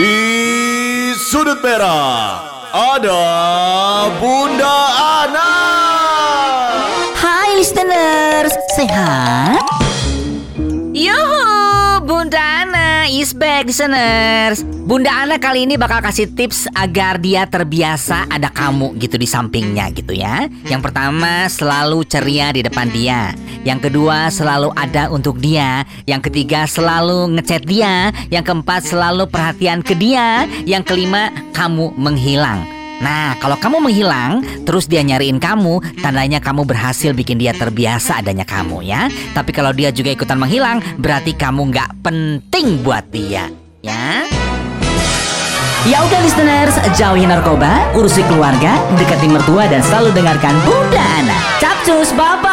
Di sudut merah ada Bunda Ana. Hai listeners, sehat? Yuhu, Bunda Ana is back listeners. Bunda Ana kali ini bakal kasih tips agar dia terbiasa ada kamu gitu di sampingnya gitu ya. Yang pertama selalu ceria di depan dia. Yang kedua selalu ada untuk dia. Yang ketiga selalu ngechat dia. Yang keempat selalu perhatian ke dia. Yang kelima kamu menghilang. Nah, kalau kamu menghilang, terus dia nyariin kamu, tandanya kamu berhasil bikin dia terbiasa adanya kamu ya. Tapi kalau dia juga ikutan menghilang, berarti kamu nggak penting buat dia, ya. Ya udah listeners, jauhi narkoba, urusi keluarga, dekati mertua dan selalu dengarkan Bunda Ana. Capcus, bye-bye.